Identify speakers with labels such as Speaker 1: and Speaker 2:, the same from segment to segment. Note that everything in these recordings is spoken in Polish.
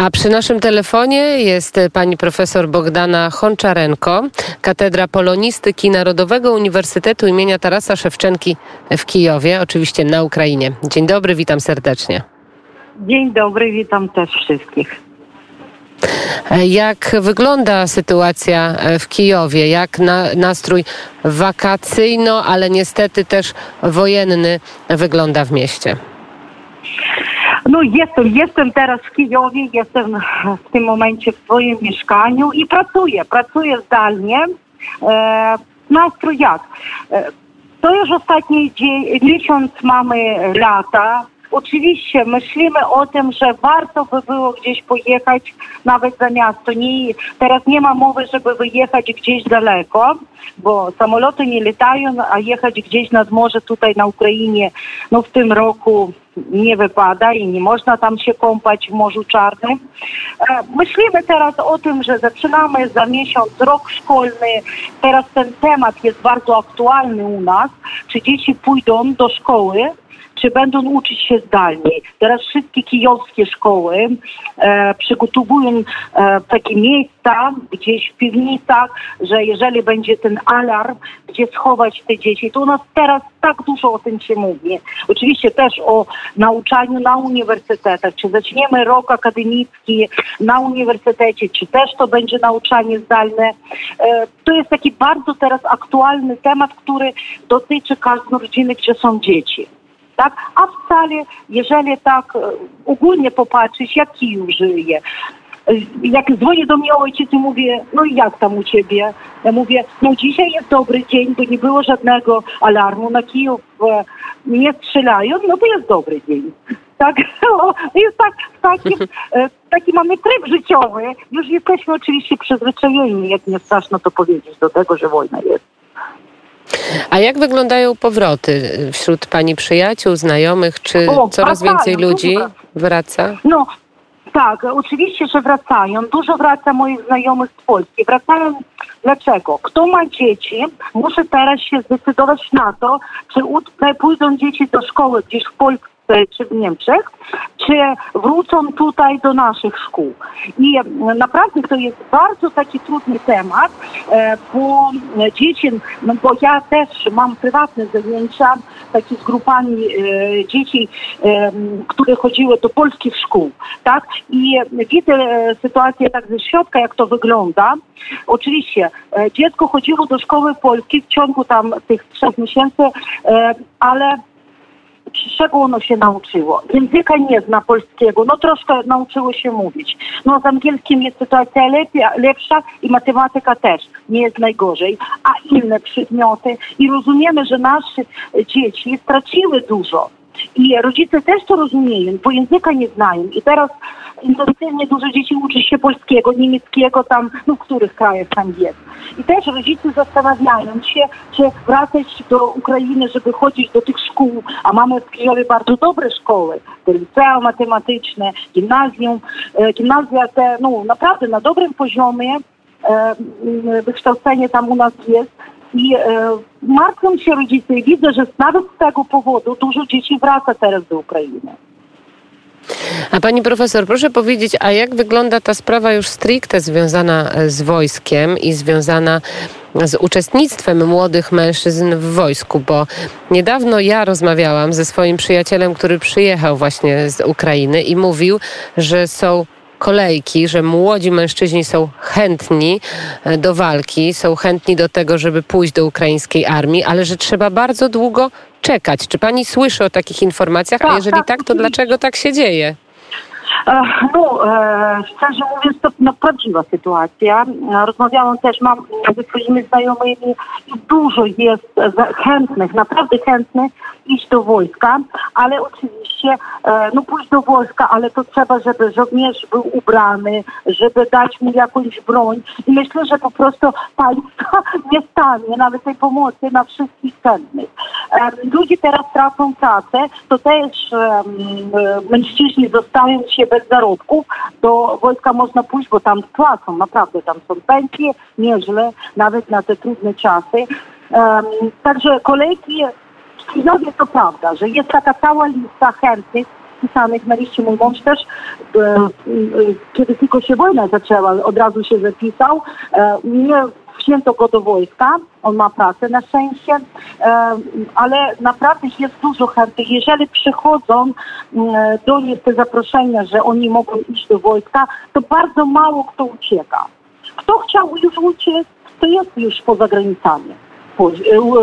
Speaker 1: A przy naszym telefonie jest pani profesor Bogdana Honczarenko, Katedra Polonistyki Narodowego Uniwersytetu imienia Tarasa Szewczenki w Kijowie, oczywiście na Ukrainie. Dzień dobry, witam serdecznie.
Speaker 2: Dzień dobry, witam też wszystkich.
Speaker 1: Jak wygląda sytuacja w Kijowie? Jak na, nastrój wakacyjno, ale niestety też wojenny wygląda w mieście?
Speaker 2: No jestem, jestem teraz w Kijowie, jestem w tym momencie w swoim mieszkaniu i pracuję, pracuję zdalnie. E, nastrój jak? E, to już ostatni dzień, miesiąc mamy lata. Oczywiście myślimy o tym, że warto by było gdzieś pojechać nawet za miasto. Nie, teraz nie ma mowy, żeby wyjechać gdzieś daleko, bo samoloty nie latają, a jechać gdzieś nad morze tutaj na Ukrainie no w tym roku nie wypada i nie można tam się kąpać w Morzu Czarnym. E, myślimy teraz o tym, że zaczynamy za miesiąc rok szkolny. Teraz ten temat jest bardzo aktualny u nas. Czy dzieci pójdą do szkoły, czy będą uczyć się zdalnie. Teraz wszystkie kijowskie szkoły e, przygotowują e, takie miejsca gdzieś w piwnicach, że jeżeli będzie ten alarm, gdzie schować te dzieci, to u nas teraz tak dużo o tym się mówi. Oczywiście też o nauczaniu na uniwersytetach, czy zaczniemy rok akademicki na uniwersytecie, czy też to będzie nauczanie zdalne. E, to jest taki bardzo teraz aktualny temat, który dotyczy każdej rodziny, gdzie są dzieci tak? A wcale, jeżeli tak e, ogólnie popatrzeć, jak Kijów żyje, e, jak dzwoni do mnie ojciec i mówię, no i jak tam u ciebie? Ja mówię, no dzisiaj jest dobry dzień, bo nie było żadnego alarmu na Kijów, e, nie strzelają, no to jest dobry dzień. Tak, jest tak, taki, taki mamy tryb życiowy. Już jesteśmy oczywiście przyzwyczajeni, jak nie straszno to powiedzieć, do tego, że wojna jest.
Speaker 1: A jak wyglądają powroty wśród pani przyjaciół, znajomych? Czy o, coraz więcej ludzi wraca?
Speaker 2: No, tak, oczywiście, że wracają. Dużo wraca moich znajomych z Polski. Wracają dlaczego? Kto ma dzieci, muszę teraz się zdecydować na to, czy pójdą dzieci do szkoły gdzieś w Polsce czy w Niemczech, czy wrócą tutaj do naszych szkół. I naprawdę to jest bardzo taki trudny temat, e, bo dzieci, no bo ja też mam prywatne zajęcia takie z grupami e, dzieci, e, które chodziły do polskich szkół, tak? I widzę sytuację tak ze środka, jak to wygląda. Oczywiście dziecko chodziło do szkoły polskiej w ciągu tam tych trzech miesięcy, ale czego ono się nauczyło? Języka nie zna polskiego, no troszkę nauczyło się mówić. No z angielskim jest sytuacja lepia, lepsza i matematyka też nie jest najgorzej, a inne przedmioty i rozumiemy, że nasze dzieci straciły dużo i rodzice też to rozumieją, bo języka nie znają. I teraz intensywnie dużo dzieci uczy się polskiego, niemieckiego, tam, no w których krajach tam jest. I też rodzice zastanawiają się, czy wracać do Ukrainy, żeby chodzić do tych szkół, a mamy w Kijowie bardzo dobre szkoły, te licea matematyczne, gimnazjum, e, gimnazja te, no naprawdę na dobrym poziomie, e, wykształcenie tam u nas jest. I e, martwią się rodzice i widzę, że nawet z tego powodu dużo dzieci wraca teraz do Ukrainy.
Speaker 1: A pani profesor, proszę powiedzieć, a jak wygląda ta sprawa już stricte związana e, z wojskiem i związana z uczestnictwem młodych mężczyzn w wojsku, bo niedawno ja rozmawiałam ze swoim przyjacielem, który przyjechał właśnie z Ukrainy i mówił, że są kolejki, że młodzi mężczyźni są chętni e, do walki, są chętni do tego, żeby pójść do ukraińskiej armii, ale że trzeba bardzo długo czekać. Czy pani słyszy o takich informacjach?
Speaker 2: Tak,
Speaker 1: A jeżeli tak, tak to dlaczego tak się dzieje?
Speaker 2: No, e, szczerze mówiąc, to no, prawdziwa sytuacja. Rozmawiałam też mam ze swoimi znajomymi i dużo jest chętnych, naprawdę chętnych iść do wojska, ale oczywiście, e, no pójść do wojska, ale to trzeba, żeby żołnierz był ubrany, żeby dać mu jakąś broń. I myślę, że po prostu państwo nie stanie nawet tej pomocy na wszystkich chętnych. Ludzie teraz tracą pracę, to też mężczyźni zostają się bez zarobków, do wojska można pójść, bo tam płacą, naprawdę tam są pensje nieźle, nawet na te trudne czasy. Także kolejki w Kijowie to prawda, że jest taka cała lista chętnych zapisanych na liście. Mój mąż też, e, e, kiedy tylko się wojna zaczęła, od razu się zapisał. E, nie wzięto go do wojska, on ma pracę na szczęście, ale naprawdę jest dużo chętnych. Jeżeli przychodzą do nich te zaproszenia, że oni mogą iść do wojska, to bardzo mało kto ucieka. Kto chciał już uciec, to jest już poza granicami.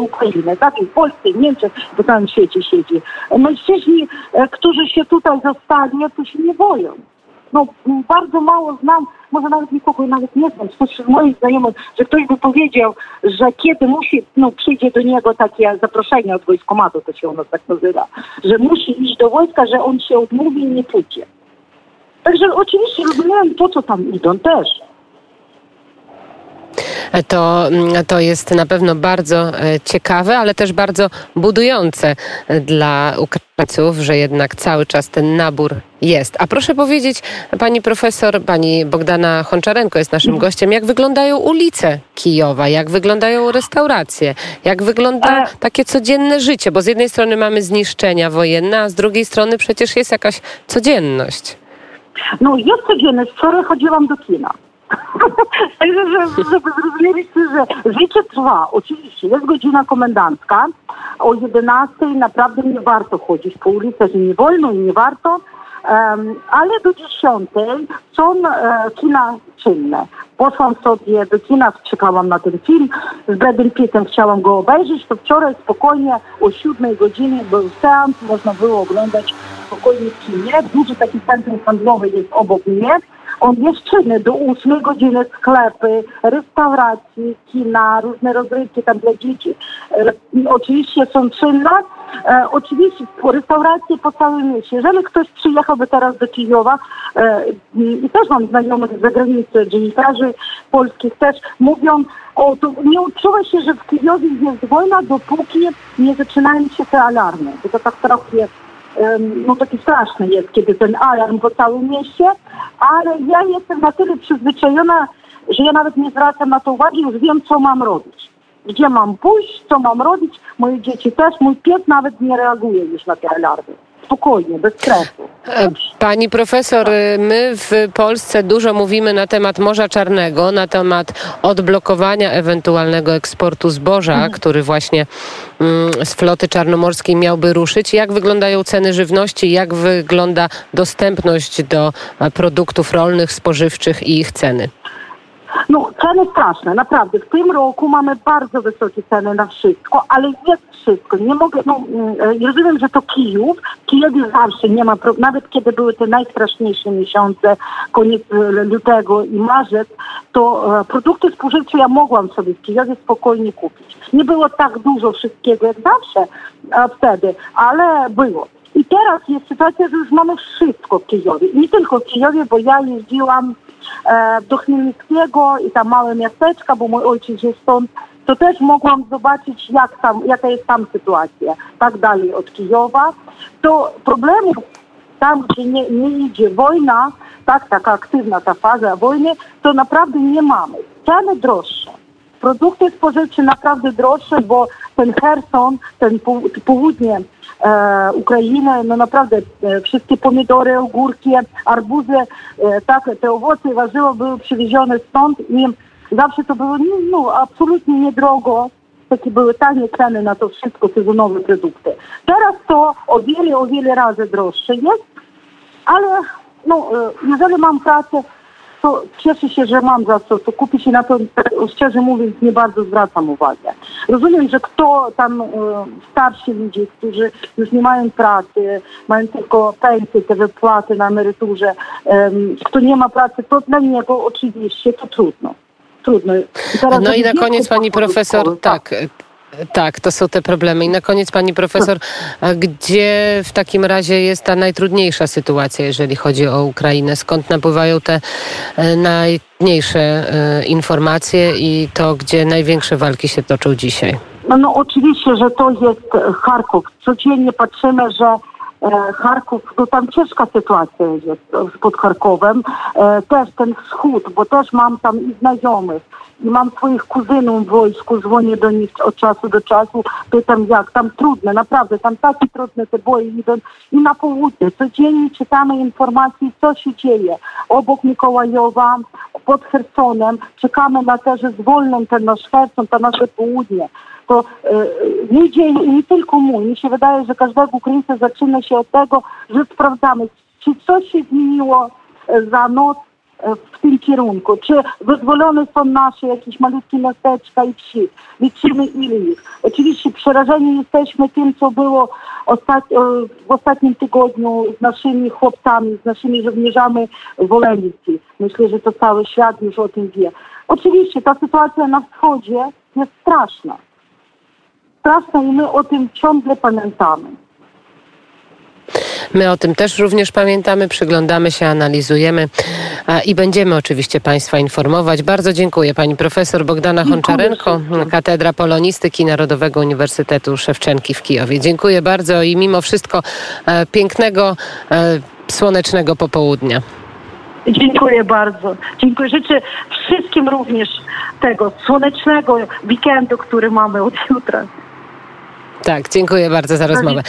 Speaker 2: Ukrainy, tak? W Polsce, Niemczech, w całym świecie siedzi. Mężczyźni, którzy się tutaj zostali, to się nie boją no bardzo mało znam, może nawet nikogo nawet nie znam, spośród moich znajomych, że ktoś by powiedział, że kiedy musi, no przyjdzie do niego takie zaproszenie od wojskomatu, to się ono tak nazywa, że musi iść do wojska, że on się odmówi i nie pójdzie. Także oczywiście rozumiem to, co tam idą też
Speaker 1: to, to jest na pewno bardzo e, ciekawe, ale też bardzo budujące dla Ukraińców, że jednak cały czas ten nabór jest. A proszę powiedzieć, pani profesor, pani Bogdana Honczarenko jest naszym gościem, jak wyglądają ulice Kijowa, jak wyglądają restauracje, jak wygląda takie codzienne życie, bo z jednej strony mamy zniszczenia wojenne, a z drugiej strony przecież jest jakaś codzienność.
Speaker 2: No jest codzienność. Wczoraj chodziłam do kina. Także, że, żeby zrozumieliście, że życie trwa. Oczywiście jest godzina komendancka. O 11 naprawdę nie warto chodzić po ulicach i nie wolno i nie warto. Um, ale do 10 są e, kina czynne. Poszłam sobie do kina, czekałam na ten film. Z Bradem Pittem chciałam go obejrzeć, to wczoraj spokojnie o 7 godzinie był seans, można było oglądać spokojnie w kinie. Duży taki centrum handlowy jest obok mnie. On jest czynny do 8 godziny sklepy, restauracje, kina, różne rozrywki tam dla dzieci. E, oczywiście są czynne. E, oczywiście restauracje po całym mieście. Jeżeli ktoś przyjechałby teraz do Kijowa e, i też mam znajomych z zagranicy, dziennikarzy polskich też mówią, o, to nie odczuwa się, że w Kijowie jest wojna, dopóki nie zaczynają się te alarmy. Bo to tak trochę no taki straszny jest, kiedy ten alarm po całym mieście, ale ja jestem na tyle przyzwyczajona, że ja nawet nie zwracam na to uwagi, już wiem, co mam robić. Gdzie mam pójść, co mam robić. Moje dzieci też, mój pies nawet nie reaguje już na te alarmy spokojnie, bez stresu.
Speaker 1: E, pani profesor, e, my w Polsce dużo mówimy na temat Morza Czarnego, na temat odblokowania ewentualnego eksportu zboża, mhm. który właśnie mm, z floty czarnomorskiej miałby ruszyć. Jak wyglądają ceny żywności, jak wygląda dostępność do e, produktów rolnych, spożywczych i ich ceny?
Speaker 2: No, ceny straszne, naprawdę. W tym roku mamy bardzo wysokie ceny na wszystko, ale jest wszystko. Nie mogę, no, mm, rozumiem, że to Kijów. Kijowie zawsze nie ma, nawet kiedy były te najstraszniejsze miesiące, koniec e, lutego i marzec, to e, produkty spożywcze ja mogłam sobie w Kijowie spokojnie kupić. Nie było tak dużo wszystkiego jak zawsze wtedy, ale było. I teraz jest sytuacja, że już mamy wszystko w Kijowie. Nie tylko w Kijowie, bo ja jeździłam e, do Chmielnickiego i tam małe miasteczka, bo mój ojciec jest stąd, to też mogłam zobaczyć, jak tam, jaka jest tam sytuacja. Tak dalej od Kijowa. To problemów tam, gdzie nie, nie idzie wojna, tak, taka aktywna ta faza wojny, to naprawdę nie mamy. Ceny droższe. Produkty spożywcze naprawdę droższe, bo ten Herson, ten południe e, Ukrainy, no naprawdę e, wszystkie pomidory, ogórki, arbuzy, e, tak, te owoce i warzywa były przywiezione stąd i zawsze to było no, no, absolutnie niedrogo. Takie były tanie ceny na to wszystko, sezonowe produkty. Teraz to o wiele, o wiele razy droższe jest, ale no, jeżeli mam pracę, to cieszę się, że mam za co, to kupić i na to szczerze mówiąc nie bardzo zwracam uwagę. Rozumiem, że kto tam e, starsi ludzie, którzy już nie mają pracy, mają tylko pensje, te wypłaty na emeryturze, kto nie ma pracy, to dla niego oczywiście to trudno. Trudno.
Speaker 1: no i na koniec pani profesor, tak, tak tak, to są te problemy. I na koniec, pani profesor, gdzie w takim razie jest ta najtrudniejsza sytuacja, jeżeli chodzi o Ukrainę? Skąd napływają te e, najmniejsze e, informacje i to, gdzie największe walki się toczą dzisiaj?
Speaker 2: No, no oczywiście, że to jest Charków. Codziennie patrzymy, że e, Charków, to tam ciężka sytuacja jest pod Charkowem. Też ten wschód, bo też mam tam i znajomych mam swoich kuzynów w wojsku, dzwonię do nich od czasu do czasu, pytam jak, tam trudne, naprawdę, tam takie trudne te boje idą i na południe. Codziennie czytamy informacje, co się dzieje. Obok Mikołajowa, pod Hersonem, czekamy na to, że zwolną ten nasz Herson, to nasze południe. To e, nie dzieje, nie tylko mój, mi się wydaje, że każdego Ukraińca zaczyna się od tego, że sprawdzamy, czy coś się zmieniło e, za noc w tym kierunku, czy wyzwolone są nasze jakieś malutkie miasteczka i wsi. Liczymy ile ich. Oczywiście przerażeni jesteśmy tym, co było ostat... e, w ostatnim tygodniu z naszymi chłopcami, z naszymi żołnierzami w Olenicy. Myślę, że to cały świat już o tym wie. Oczywiście ta sytuacja na wschodzie jest straszna. Straszna i my o tym ciągle pamiętamy.
Speaker 1: My o tym też również pamiętamy, przyglądamy się, analizujemy i będziemy oczywiście Państwa informować. Bardzo dziękuję Pani Profesor Bogdana Honczarenko. Katedra Polonistyki Narodowego Uniwersytetu Szewczenki w Kijowie. Dziękuję bardzo i mimo wszystko e, pięknego, e, słonecznego popołudnia.
Speaker 2: Dziękuję bardzo. Dziękuję. Życzę wszystkim również tego słonecznego weekendu, który mamy od jutra.
Speaker 1: Tak, dziękuję bardzo za rozmowę.